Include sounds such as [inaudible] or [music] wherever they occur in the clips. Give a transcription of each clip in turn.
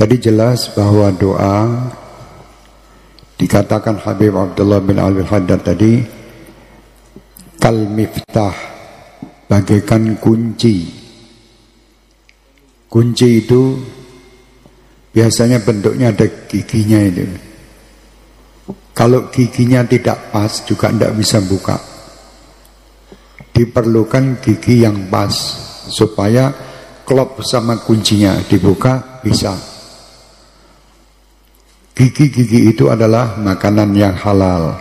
Tadi jelas bahwa doa dikatakan Habib Abdullah bin Al Haddad tadi kal bagaikan kunci. Kunci itu biasanya bentuknya ada giginya itu. Kalau giginya tidak pas juga tidak bisa buka. Diperlukan gigi yang pas supaya klop sama kuncinya dibuka bisa. Gigi-gigi itu adalah makanan yang halal,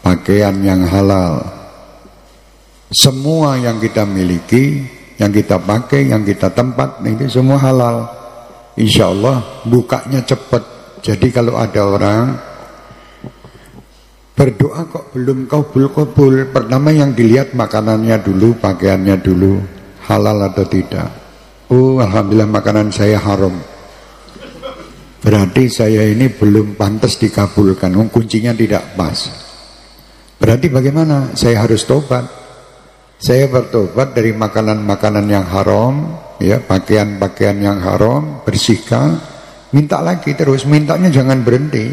pakaian yang halal. Semua yang kita miliki, yang kita pakai, yang kita tempat, itu semua halal. Insya Allah bukanya cepat. Jadi kalau ada orang berdoa kok belum kabul-kabul, pertama yang dilihat makanannya dulu, pakaiannya dulu, halal atau tidak. Oh, alhamdulillah makanan saya haram. Berarti saya ini belum pantas dikabulkan. Kuncinya tidak pas. Berarti bagaimana? Saya harus tobat. Saya bertobat dari makanan-makanan yang haram, ya, pakaian-pakaian yang haram, bersihkan, minta lagi terus, mintanya jangan berhenti.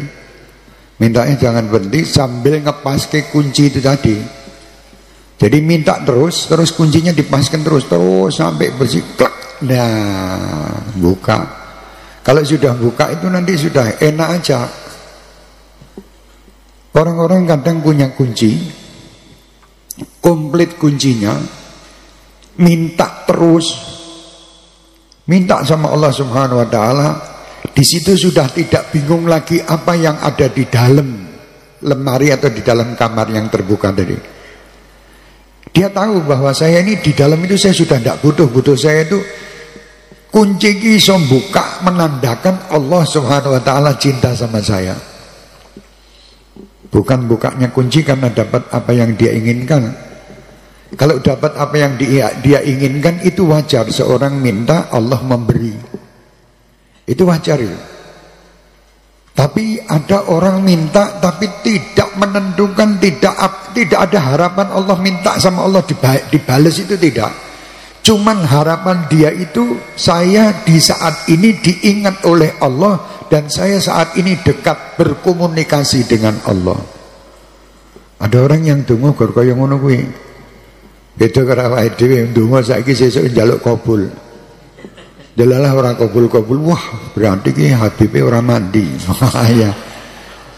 Mintanya jangan berhenti sambil ngepas ke kunci itu tadi. Jadi minta terus, terus kuncinya dipaskan terus, terus sampai bersih, klak. Nah, buka. Kalau sudah buka itu nanti sudah enak aja. Orang-orang kadang punya kunci, komplit kuncinya, minta terus, minta sama Allah Subhanahu Wa Taala. Di situ sudah tidak bingung lagi apa yang ada di dalam lemari atau di dalam kamar yang terbuka tadi. Dia tahu bahwa saya ini di dalam itu saya sudah tidak butuh, butuh saya itu Kunci ini iso buka menandakan Allah Subhanahu wa taala cinta sama saya. Bukan bukanya kunci karena dapat apa yang dia inginkan. Kalau dapat apa yang dia, dia inginkan itu wajar seorang minta Allah memberi. Itu wajar ya. Tapi ada orang minta tapi tidak menentukan tidak tidak ada harapan Allah minta sama Allah dibalas itu tidak. Cuman harapan dia itu saya di saat ini diingat oleh Allah dan saya saat ini dekat berkomunikasi dengan Allah. Ada orang yang tunggu gor kaya ngono kuwi. Beda karo awake dhewe ndonga saiki sesuk njaluk kabul. Delalah orang kabul-kabul, wah berarti ki Habibe ora mandi. [laughs] ya.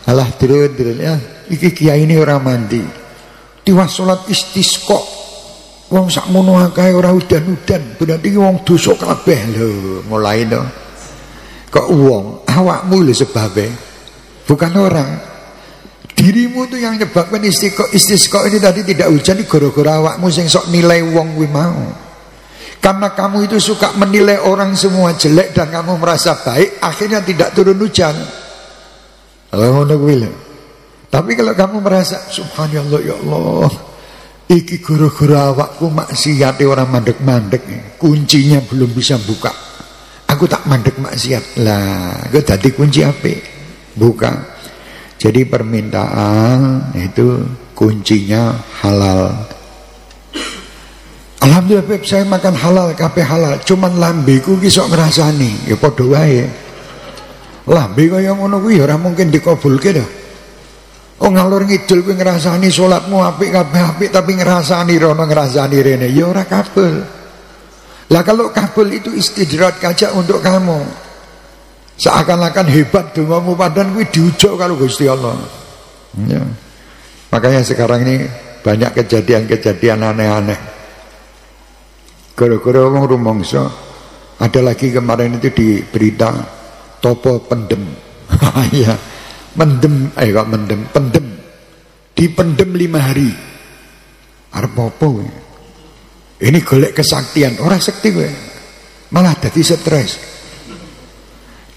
Alah dirun ya, iki kiai ini ora mandi. Tiwas salat istisqa Wong sak mono akeh ora udan-udan, berarti wong dosa kabeh lho, mulai to. Kok wong awakmu lho sebabe. Bukan orang. Dirimu tuh yang nyebabkan istiqo istisqa ini tadi tidak hujan gara-gara awakmu sing sok nilai wong kuwi mau. Karena kamu itu suka menilai orang semua jelek dan kamu merasa baik, akhirnya tidak turun hujan. Allah Tapi kalau kamu merasa subhanallah ya Allah, Iki guru-guru awakku maksiat orang mandek-mandek. Kuncinya belum bisa buka. Aku tak mandek maksiat. Lah, aku tadi kunci apa? Buka. Jadi permintaan itu kuncinya halal. Alhamdulillah Beb, saya makan halal, kape halal. Cuman lambiku kisok ngerasani Ya podo wae. Lambi kaya ngono kuwi ya ora mungkin dikabulke dah Oh ngalor ngidul kowe ngrasani salatmu apik kabeh apik tapi ngrasani rono ngrasani rene ya ora kabul. Lah kalau kabul itu istidrat kaca untuk kamu. Seakan-akan hebat dongamu padahal kuwi diujuk kalau Gusti Allah. Ya. Makanya sekarang ini banyak kejadian-kejadian aneh-aneh. Gara-gara wong rumangsa ada lagi kemarin itu di berita topo pendem. [laughs] ya mendem eh kok mendem? Pendem. Dipendem lima hari. Arep apa ini golek kesaktian. Orang sakti gue malah jadi stres.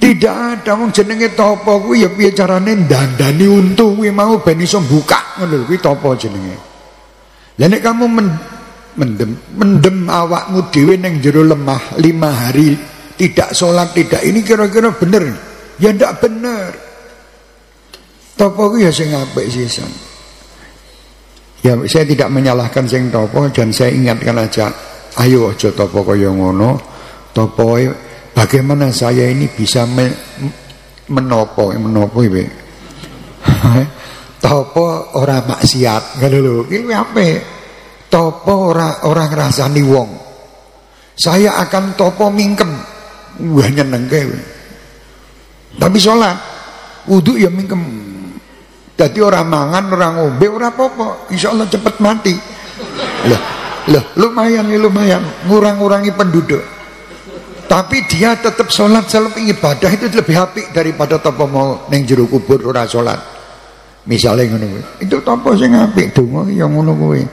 Tidak ada wong jenenge topo kuwi. Ya piye carane dandani untu kuwi? Mau ben iso buka ngono kuwi topo jenenge. Nek kamu men, mendem mendem awakmu dhewe ning jero lemah lima hari tidak sholat tidak ini kira-kira bener. Ya ndak bener Topo ya sing apik sisan. Ya saya tidak menyalahkan sing topo dan saya ingatkan aja, ayo aja topo kaya ngono. Topo bagaimana saya ini bisa me, menopo menopo ibu [laughs] topo ora maksiat. Ngono lho iki apa topo ora ora ngrasani wong. Saya akan topo mingkem. Wah nyenengke tapi sholat wudhu ya mingkem jadi orang mangan orang ngombe orang apa-apa. Insyaallah cepat mati. Lah lah lumayan nih lumayan. Ngurang-ngurangi penduduk. Tapi dia tetap sholat selalu ibadah itu lebih apik daripada topo mau neng jero kubur ora sholat. Misalnya ngono itu topo sing apik donga yang ngono kuwi.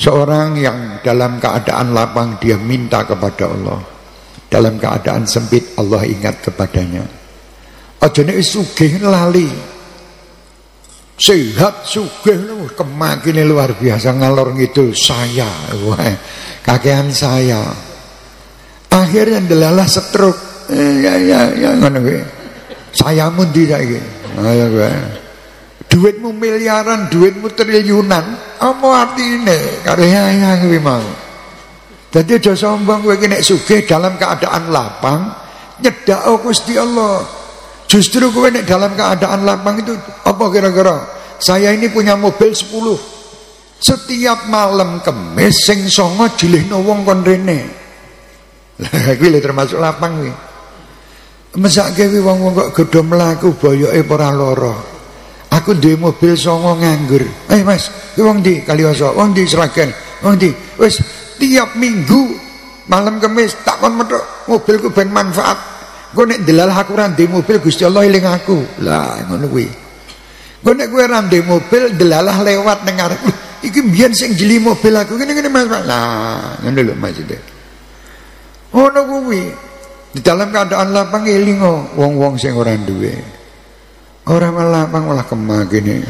Seorang yang dalam keadaan lapang dia minta kepada Allah. Dalam keadaan sempit Allah ingat kepadanya aja nek sugih lali. Sehat sugih kemakine luar biasa ngalor ngidul saya. Wah kakean saya. Akhirnya delalah setruk. Eh, ya ya ya ngono kuwi. Saya mun tidak iki ayo gue duitmu miliaran duitmu triliunan. Apa artine? Karo ya ya kuwi mau. Jadi aja sombong kowe nek sugih dalam keadaan lapang nyedak Gusti Allah justru kowe nek dalam keadaan lapang itu apa kira-kira saya ini punya mobil 10 setiap malam kemis sing songo jilihno wong kon rene lah kuwi termasuk lapang kuwi. Mesake kuwi wong-wong kok gedhe mlaku boyoke ora lara. Aku duwe mobil songo nganggur. Eh Mas, kuwi wong ndi Kaliwasa? Wong ndi Sragen? Wong ndi? Tiap minggu malam kemis tak kon metok mobilku ben manfaat. Engko nek delal aku ndek mobil Gusti Allah eling aku. Lah ngono kuwi. Engko nek kowe ora mobil delalah lewat ning arep. Iki mbiyen sing jeli mobil aku ngene-ngene Mas. Lah ngono lho maksudnya. Ngono kuwi. Di dalam keadaan lapang elingo wong-wong sing ora duwe. Orang lapang malah kemagene.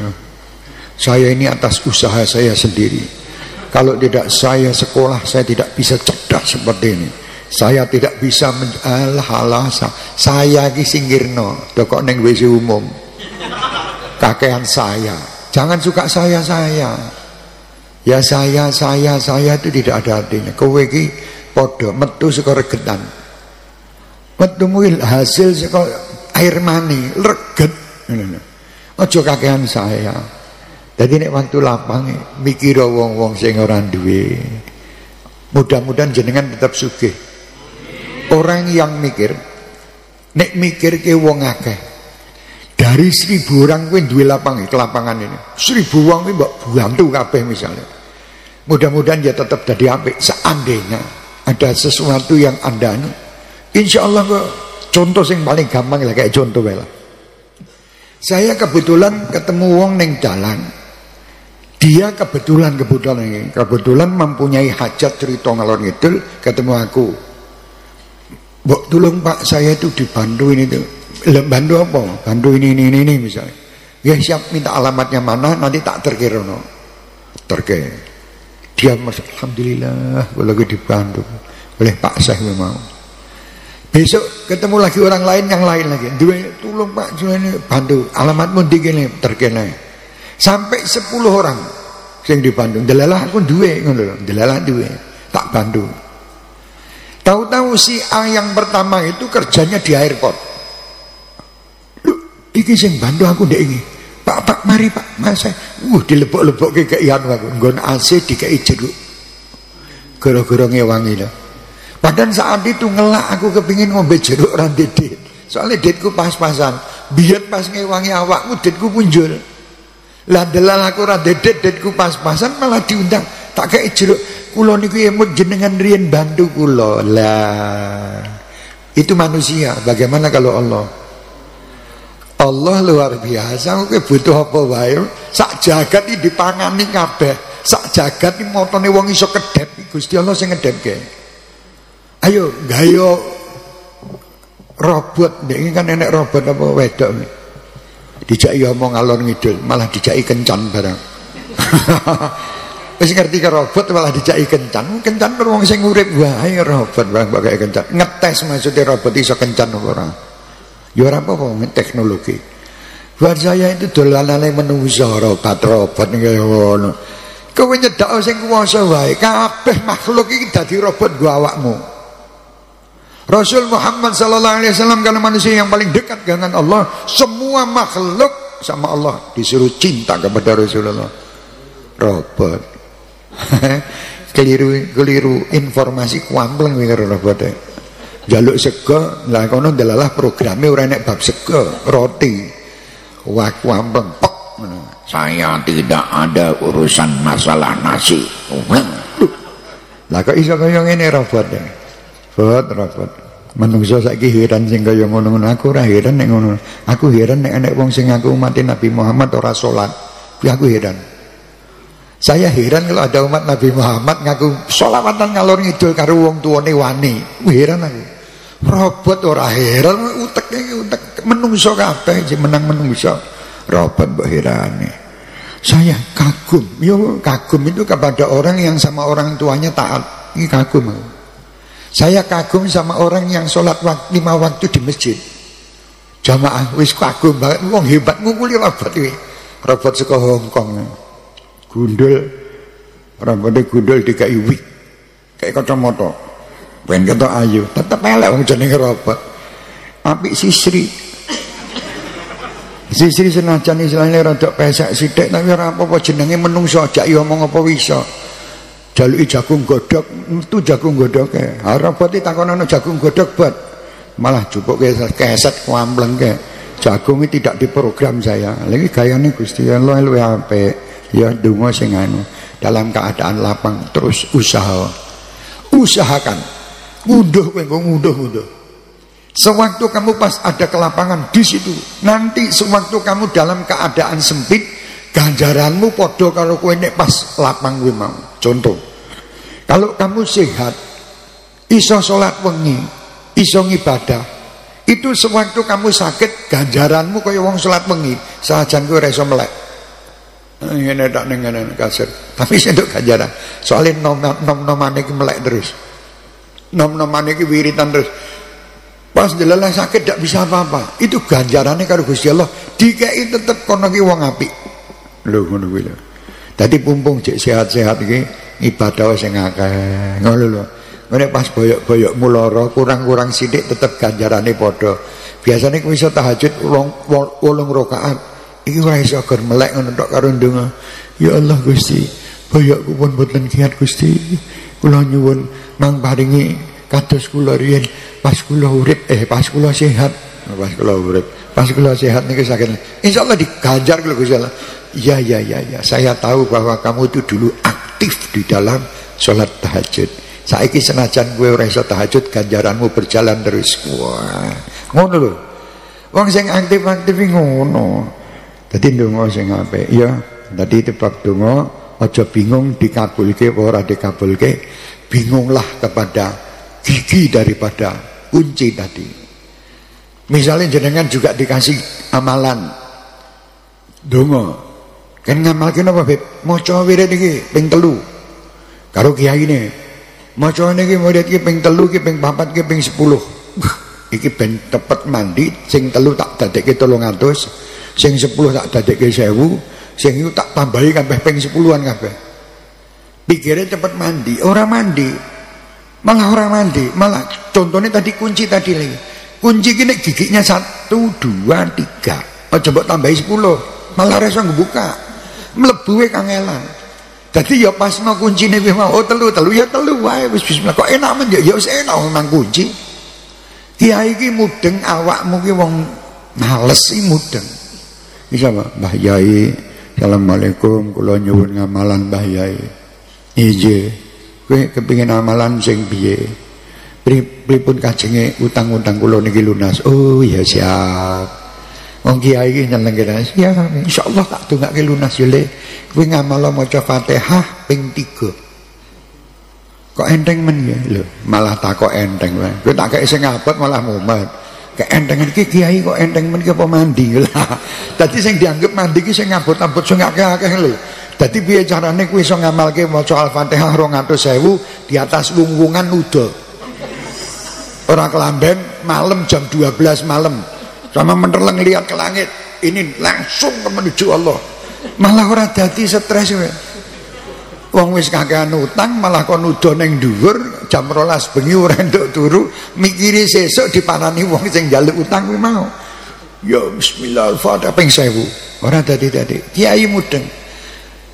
Saya ini atas usaha saya sendiri. Kalau tidak saya sekolah saya tidak bisa cerdas seperti ini. Saya tidak bisa alah alah saya ki singgirno dokok neng WC umum. Kakean saya. Jangan suka saya saya. Ya saya saya saya itu tidak ada artinya. Kowe ki Podo metu saka regetan metu muil hasil saka air mani reget aja kakean saya jadi nek waktu lapang mikir wong-wong sing ora duwe mudah-mudahan jenengan tetap sugih orang yang mikir nek mikir ke wong akeh dari seribu orang kuwi duwe lapangan kelapangan ini. Seribu wong kuwi mbok bantu kabeh misalnya. Mudah-mudahan ya tetap jadi apik. Seandainya ada sesuatu yang anda insya Allah kok contoh yang paling gampang lah kayak contoh lah. Saya kebetulan ketemu wong neng jalan dia kebetulan kebetulan kebetulan mempunyai hajat cerita ngalor ngidul ketemu aku Bok tolong pak saya itu dibantu ini tuh. Bantu apa? Bantu ini ini ini, misalnya. Ya siap minta alamatnya mana nanti tak terkira no terkira dia masuk alhamdulillah gue lagi dibantu. Oleh Pak Syekh memang besok ketemu lagi orang lain yang lain lagi. Dua tolong Pak ini bantu. Alamatmu di gini terkena sampai 10 orang yang dibantu. Delalah aku dua ngono delalah dua tak bantu tahu-tahu si A yang pertama itu kerjanya di airport lu iki sing bantu aku dek ini Pak, Pak, mari Pak, mas. Uh, dilebok-lebok ke keian aku. Nggon AC dikei jeruk. Gara-gara ngewangi lah. Padahal saat itu ngelak aku kepingin ngombe jeruk rantai dit. Soalnya ditku pas-pasan. Biar pas ngewangi awakmu ditku muncul. Lah delal aku rantai dit, ditku pas-pasan malah diundang. Tak kayak jeruk. Kulo niku emut jenengan rian bantu kulo. Lah. Itu manusia. Bagaimana kalau Allah? Allah luar biasa kowe butuh apa wae sak jagat iki dipangani kabeh sak jagat iki motone wong iso kedep Gusti Allah sing ngedepke ayo gayo robot ini kan nenek robot apa wedok dijaki omong alon ngidul malah dijaki kencan barang [laughs] wis ngerti ke robot malah dijaki kencan kencan per wong sing urip wae robot barang pakai kencan ngetes maksudnya robot iso kencan apa ora Ya ora apa-apa teknologi. Buat saya itu dolanane menungso robot robot kaya ngono. Kowe nyedak sing kuwasa wae, kabeh makhluk iki dadi robot gua awakmu. Rasul Muhammad sallallahu alaihi wasallam karena manusia yang paling dekat dengan Allah, semua makhluk sama Allah disuruh cinta kepada Rasulullah. Robot. [laughs] keliru keliru informasi kuampleng karo robot. Jaluk sego, lah kono delalah programnya ora nek bab sego, roti. Wah kuampleng pek. Saya tidak ada urusan masalah nasi. Lah kok iso kaya ngene robot. Robot robot. Manungsa saiki heran sing kaya ngono-ngono aku ora heran nek ngono. Aku heran nek enek wong sing ngaku umat Nabi Muhammad ora salat. Aku heran. Saya heran kalau ada umat Nabi Muhammad ngaku sholawatan ngalor ngidul karo wong tuane wani. Heran aku. Robot ora heran utek utek menungso kabeh menang menungso. Robot mbok herane. Saya kagum. Yo kagum itu kepada orang yang sama orang tuanya taat. Ini kagum aku. Saya kagum sama orang yang sholat waktu, lima waktu di masjid. Jamaah wis kagum banget, wong hebat ngukuli robot iki. Robot saka Hong Kong. Gundul. Robotnya gundul dikai wig. Kayak kacamata. Ben kata ayu, tetep elek wong jenenge robot. Apik sisri. Sisri senajan istilahnya rada pesek sithik tapi ora apa-apa jenenge menungso ajak yo omong apa bisa jaluki jagung godok itu jagung godok ke harapati takonono jagung godok buat malah cukup ke keset kuambleng ke jagung tidak diprogram saya lagi gayanya Gusti Allah lu apa ya dungo sing anu dalam keadaan lapang terus usaha. Usahakan. Mudah kowe mudah mudah sewaktu kamu pas ada kelapangan di situ. Nanti sewaktu kamu dalam keadaan sempit ganjaranmu podo kalau kowe nek pas lapang kowe mau. Contoh kalau kamu sehat iso salat wengi iso ngibadah itu sewaktu kamu sakit ganjaranmu kaya wong salat wengi sajan kowe ora melek ngene tak kasir. Tapi sentuk ganjaran. Soalnya nom nom nomane iki melek terus. Nom nomane iki wiritan terus. Pas delalah sakit tidak bisa apa-apa. Itu ganjarannya karo Gusti Allah. Dikei tetep kono ki wong apik. Lho ngono lho. Dadi pumpung sehat-sehat iki ibadah sing akeh. Ngono lho. Ngene pas boyok-boyok mulara kurang-kurang sithik tetep ganjarane padha. Biasane kuwi iso tahajud wolong rakaat iki ora iso agar melek ngono tok karo ndonga ya Allah Gusti boyokku pun boten kiat Gusti kula nyuwun mang paringi kados kula riyen pas kula urip eh pas kula sehat pas kula urip pas kula sehat niki sakit insyaallah diganjar kula Gusti Allah Ya ya ya ya, saya tahu bahwa kamu itu dulu aktif di dalam sholat tahajud. Saiki senajan gue ora iso tahajud ganjaranmu berjalan terus. Wah, ngono lho. Wong sing aktif-aktif ngono. Dadi ndonga sing apik ya. Dadi itu bab donga aja bingung dikabulke apa ora dikabulke. Bingunglah kepada gigi daripada kunci tadi. Misalnya jenengan juga dikasih amalan donga Kan ngamalke napa, Beb? Maca wirid iki ping telu. Karo kiyaine. Maca niki wirid iki ping telu iki ping papat iki ping 10. [laughs] iki ben tepet mandi, sing telu tak dadekke 300, sing 10 tak dadekke 1000, sing iku tak tambahi kabeh ping 10-an kabeh. Pikirnya cepet mandi, ora mandi. Malah ora mandi, malah contohnya tadi kunci tadi lagi. Kunci gini giginya satu, dua, tiga. Oh, coba tambahi sepuluh, malah rasa ngebuka mlebu kangelan. Dadi ya pasno kuncine wis mau oh telu telu ya telu wae wis bismillah kok enak men ya ya wis enak nang kunci. Kiai iki mudeng awakmu ki wong males iki mudeng. Bisa Pak Mbah Yai Assalamualaikum kula nyuwun ngamalan Mbah Yai. Ije. Kowe kepengin amalan sing piye? Pripun kajenge utang-utang kula niki lunas. Oh ya siap. Wong kiai iki nyeneng kira ya insyaallah tak dongake lunas yo le. Kuwi ngamal maca Fatihah ping 3. Kok enteng men ya lho, malah tak kok enteng wae. Kowe tak kek sing abot malah mumet. Keentengan iki kiai kok enteng men ki apa mandi lah. Dadi sing dianggap mandi ki sing abot-abot sing akeh-akeh lho. Dadi piye carane kuwi iso ngamalke maca Al-Fatihah 200.000 di atas wungwungan uda. Ora kelamben malam jam 12 malam sama menerleng lihat ke langit ini langsung menuju Allah malah orang jadi stres Wong wis kakean utang malah kon nuduh ning dhuwur jam 12 bengi ora turu mikiri sesuk dipanani wong sing njaluk utang kuwi mau. Ya bismillah al-fatihah ping 1000. Ora dadi-dadi. Kiai mudeng.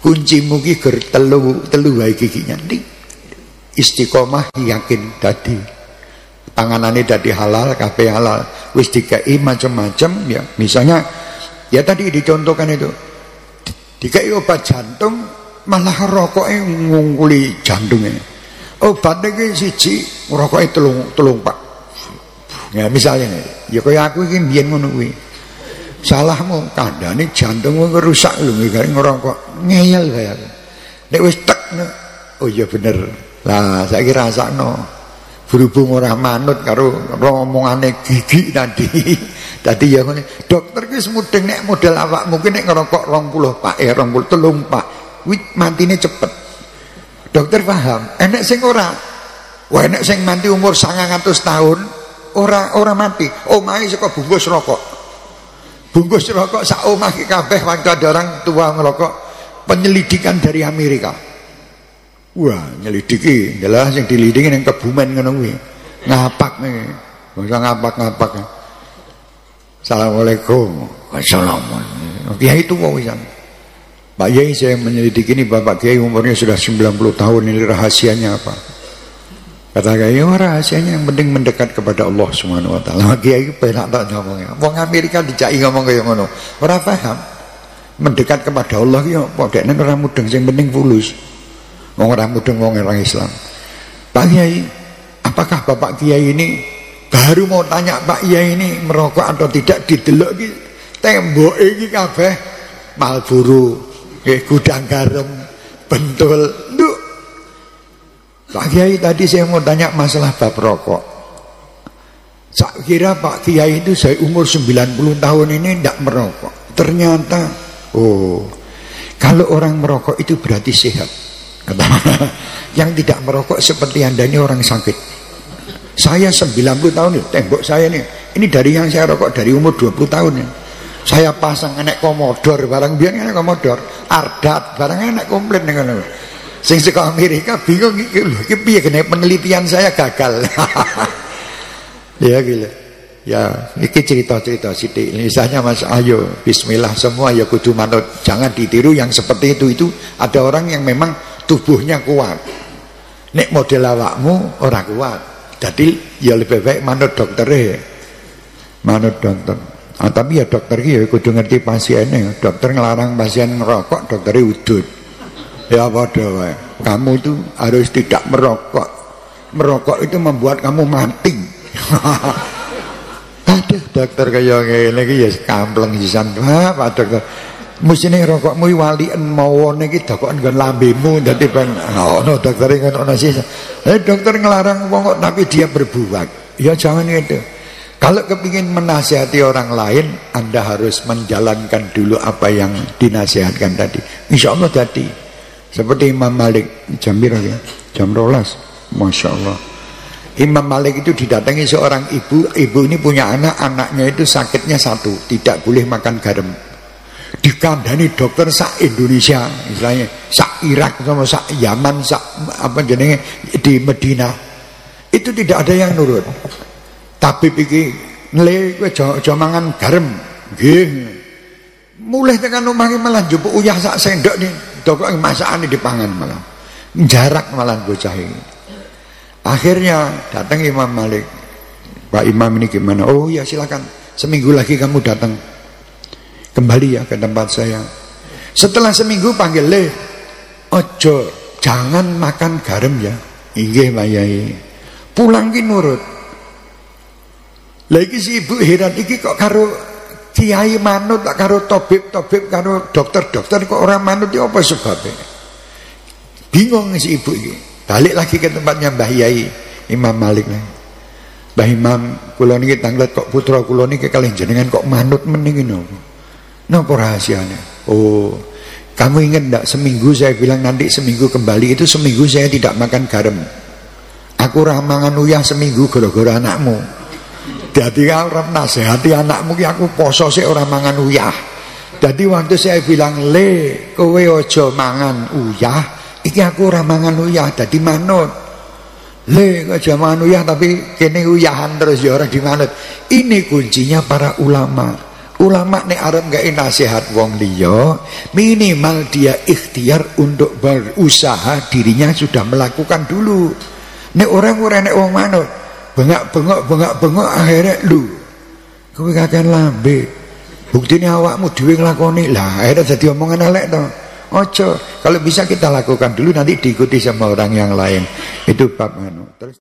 Kuncimu ki ger telu telu wae iki nyanti. Istiqomah yakin dadi. Tanganane dadi halal, kabeh halal. Wis dikai macam-macam ya. Misalnya ya tadi dicontohkan itu. Dikai obat jantung malah rokoknya ngungkuli jantungnya obatnya ki siji rokoknya telung telung pak. Ya misalnya ya kaya aku ini biar ngono kuwi. Salahmu kandane jantungmu rusak lho gara ngerokok. Ngeyel kaya nek wis tek oh iya bener. Lah saya kira no berhubung orang manut karo omongane gigi tadi. [laughs] Tadi ya dokter ki semudeng nek model awak mungkin nek ngerokok 20 pak eh 20 telung pak wit mantine cepet. Dokter paham. Enek sing ora wah enek sing mati umur 900 tahun ora ora mati omahe saka bungkus rokok. Bungkus rokok sak omah kabeh waktu ada orang tua ngerokok penyelidikan dari Amerika. Wah nyelidiki. Jelas yang dilidiki yang kebumen ngono kuwi. Ngapak nih. Usah ngapak-ngapak. Assalamualaikum. Wassalamualaikum Kiai itu wisan Pak Yai saya menyelidiki ini Bapak Kiai umurnya sudah 90 tahun ini rahasianya apa? Kata Kiai, oh, rahasianya yang penting mendekat kepada Allah Subhanahu wa taala. Kiai penak tak ngomongnya. Wong Amerika dicai ngomong kaya ngono. Ora paham. Mendekat kepada Allah ya apa dekne ora mudeng sing penting fulus. Wong ora mudeng wong orang Islam. Pak Kiai, apakah Bapak Kiai ini baru mau tanya Pak Kiai ini merokok atau tidak didelok iki tembok iki kabeh Malburu eh, gudang garam, bentul, nduk. Pak Kiai tadi saya mau tanya masalah bab rokok. Saya kira Pak Kiai itu saya umur 90 tahun ini tidak merokok. Ternyata, oh, kalau orang merokok itu berarti sehat. yang tidak merokok seperti anda ini orang sakit. Saya 90 tahun ini, tembok saya ini, ini dari yang saya rokok dari umur 20 tahun ini saya pasang enek komodor barang biar enek komodor ardat barang enek komplain dengan sing saka Amerika bingung iki lho iki piye kene penelitian saya gagal. [laughs] Ya gila ya iki cerita-cerita sithik. Misalnya Mas Ayo bismillah semua ya kudu manut. Jangan ditiru yang seperti itu itu ada orang yang memang tubuhnya kuat. Nek model awakmu orang kuat. Jadi ya lebih baik manut dokter manut dokter Ah, tapi ya dokter ya kudu ngerti pasiennya. Dokter ngelarang pasien ngerokok, dokter udut. Ya padha wae. Kamu itu harus tidak merokok. Merokok itu membuat kamu mati. [laughs] Aduh, dokter kaya ngene iki ya kampleng sisan. Wah, Pak dokter. Mestine rokokmu walien mawon iki dokokan nggon lambemu dadi ben oh, no dokter ngono sih. Eh dokter ngelarang wong tapi dia berbuat. Ya jangan gitu. Kalau kepingin menasihati orang lain, Anda harus menjalankan dulu apa yang dinasihatkan tadi. Insya Allah tadi. Seperti Imam Malik, jam ya? Jam rolas. Masya Allah. Imam Malik itu didatangi seorang ibu, ibu ini punya anak, anaknya itu sakitnya satu, tidak boleh makan garam. Dikandani dokter sak Indonesia, misalnya sak Irak sama sak Yaman, sak apa jenenge di Medina. Itu tidak ada yang nurut tabib iki nle kowe aja mangan garam. Nggih. Mulih tekan omah malah njupuk uyah sak sendok nih dokok masakane dipangan malah. Jarak malah bocah ini akhirnya datang Imam Malik. Pak Imam ini gimana? Oh ya silakan. Seminggu lagi kamu datang kembali ya ke tempat saya. Setelah seminggu panggil le ojo jangan makan garam ya. Inggih Pak Yai. Pulang ki nurut lagi si ibu heran iki kok karo kiai manut tak karo tabib tabib karo dokter dokter kok orang manut itu apa sebabnya? Bingung si ibu ini balik lagi ke tempatnya Mbah Yai Imam Malik nih. Mbah Imam kula niki tanglet kok putra kula niki kalih jenengan kok manut mending nopo napa rahasianya? Oh kamu ingat enggak seminggu saya bilang nanti seminggu kembali itu seminggu saya tidak makan garam. Aku ramangan uyah seminggu gara-gara anakmu jadi orang nasihati anakmu ki aku poso sih orang mangan uyah. Jadi waktu saya bilang le kowe ojo mangan uyah. Iki aku ora mangan uyah dadi manut. Le aja mangan uyah tapi kene uyahan terus ya ora dimanut. Ini kuncinya para ulama. Ulama nek arep gawe nasihat wong liya minimal dia ikhtiar untuk berusaha dirinya sudah melakukan dulu. Nek orang ora nek wong manut bengak-bengok bengak-bengok akhirnya lu kowe kakean lambe buktine awakmu dhewe nglakoni lah akhirnya jadi omongan elek to Ojo, kalau bisa kita lakukan dulu nanti diikuti sama orang yang lain. Itu bab anu. Terus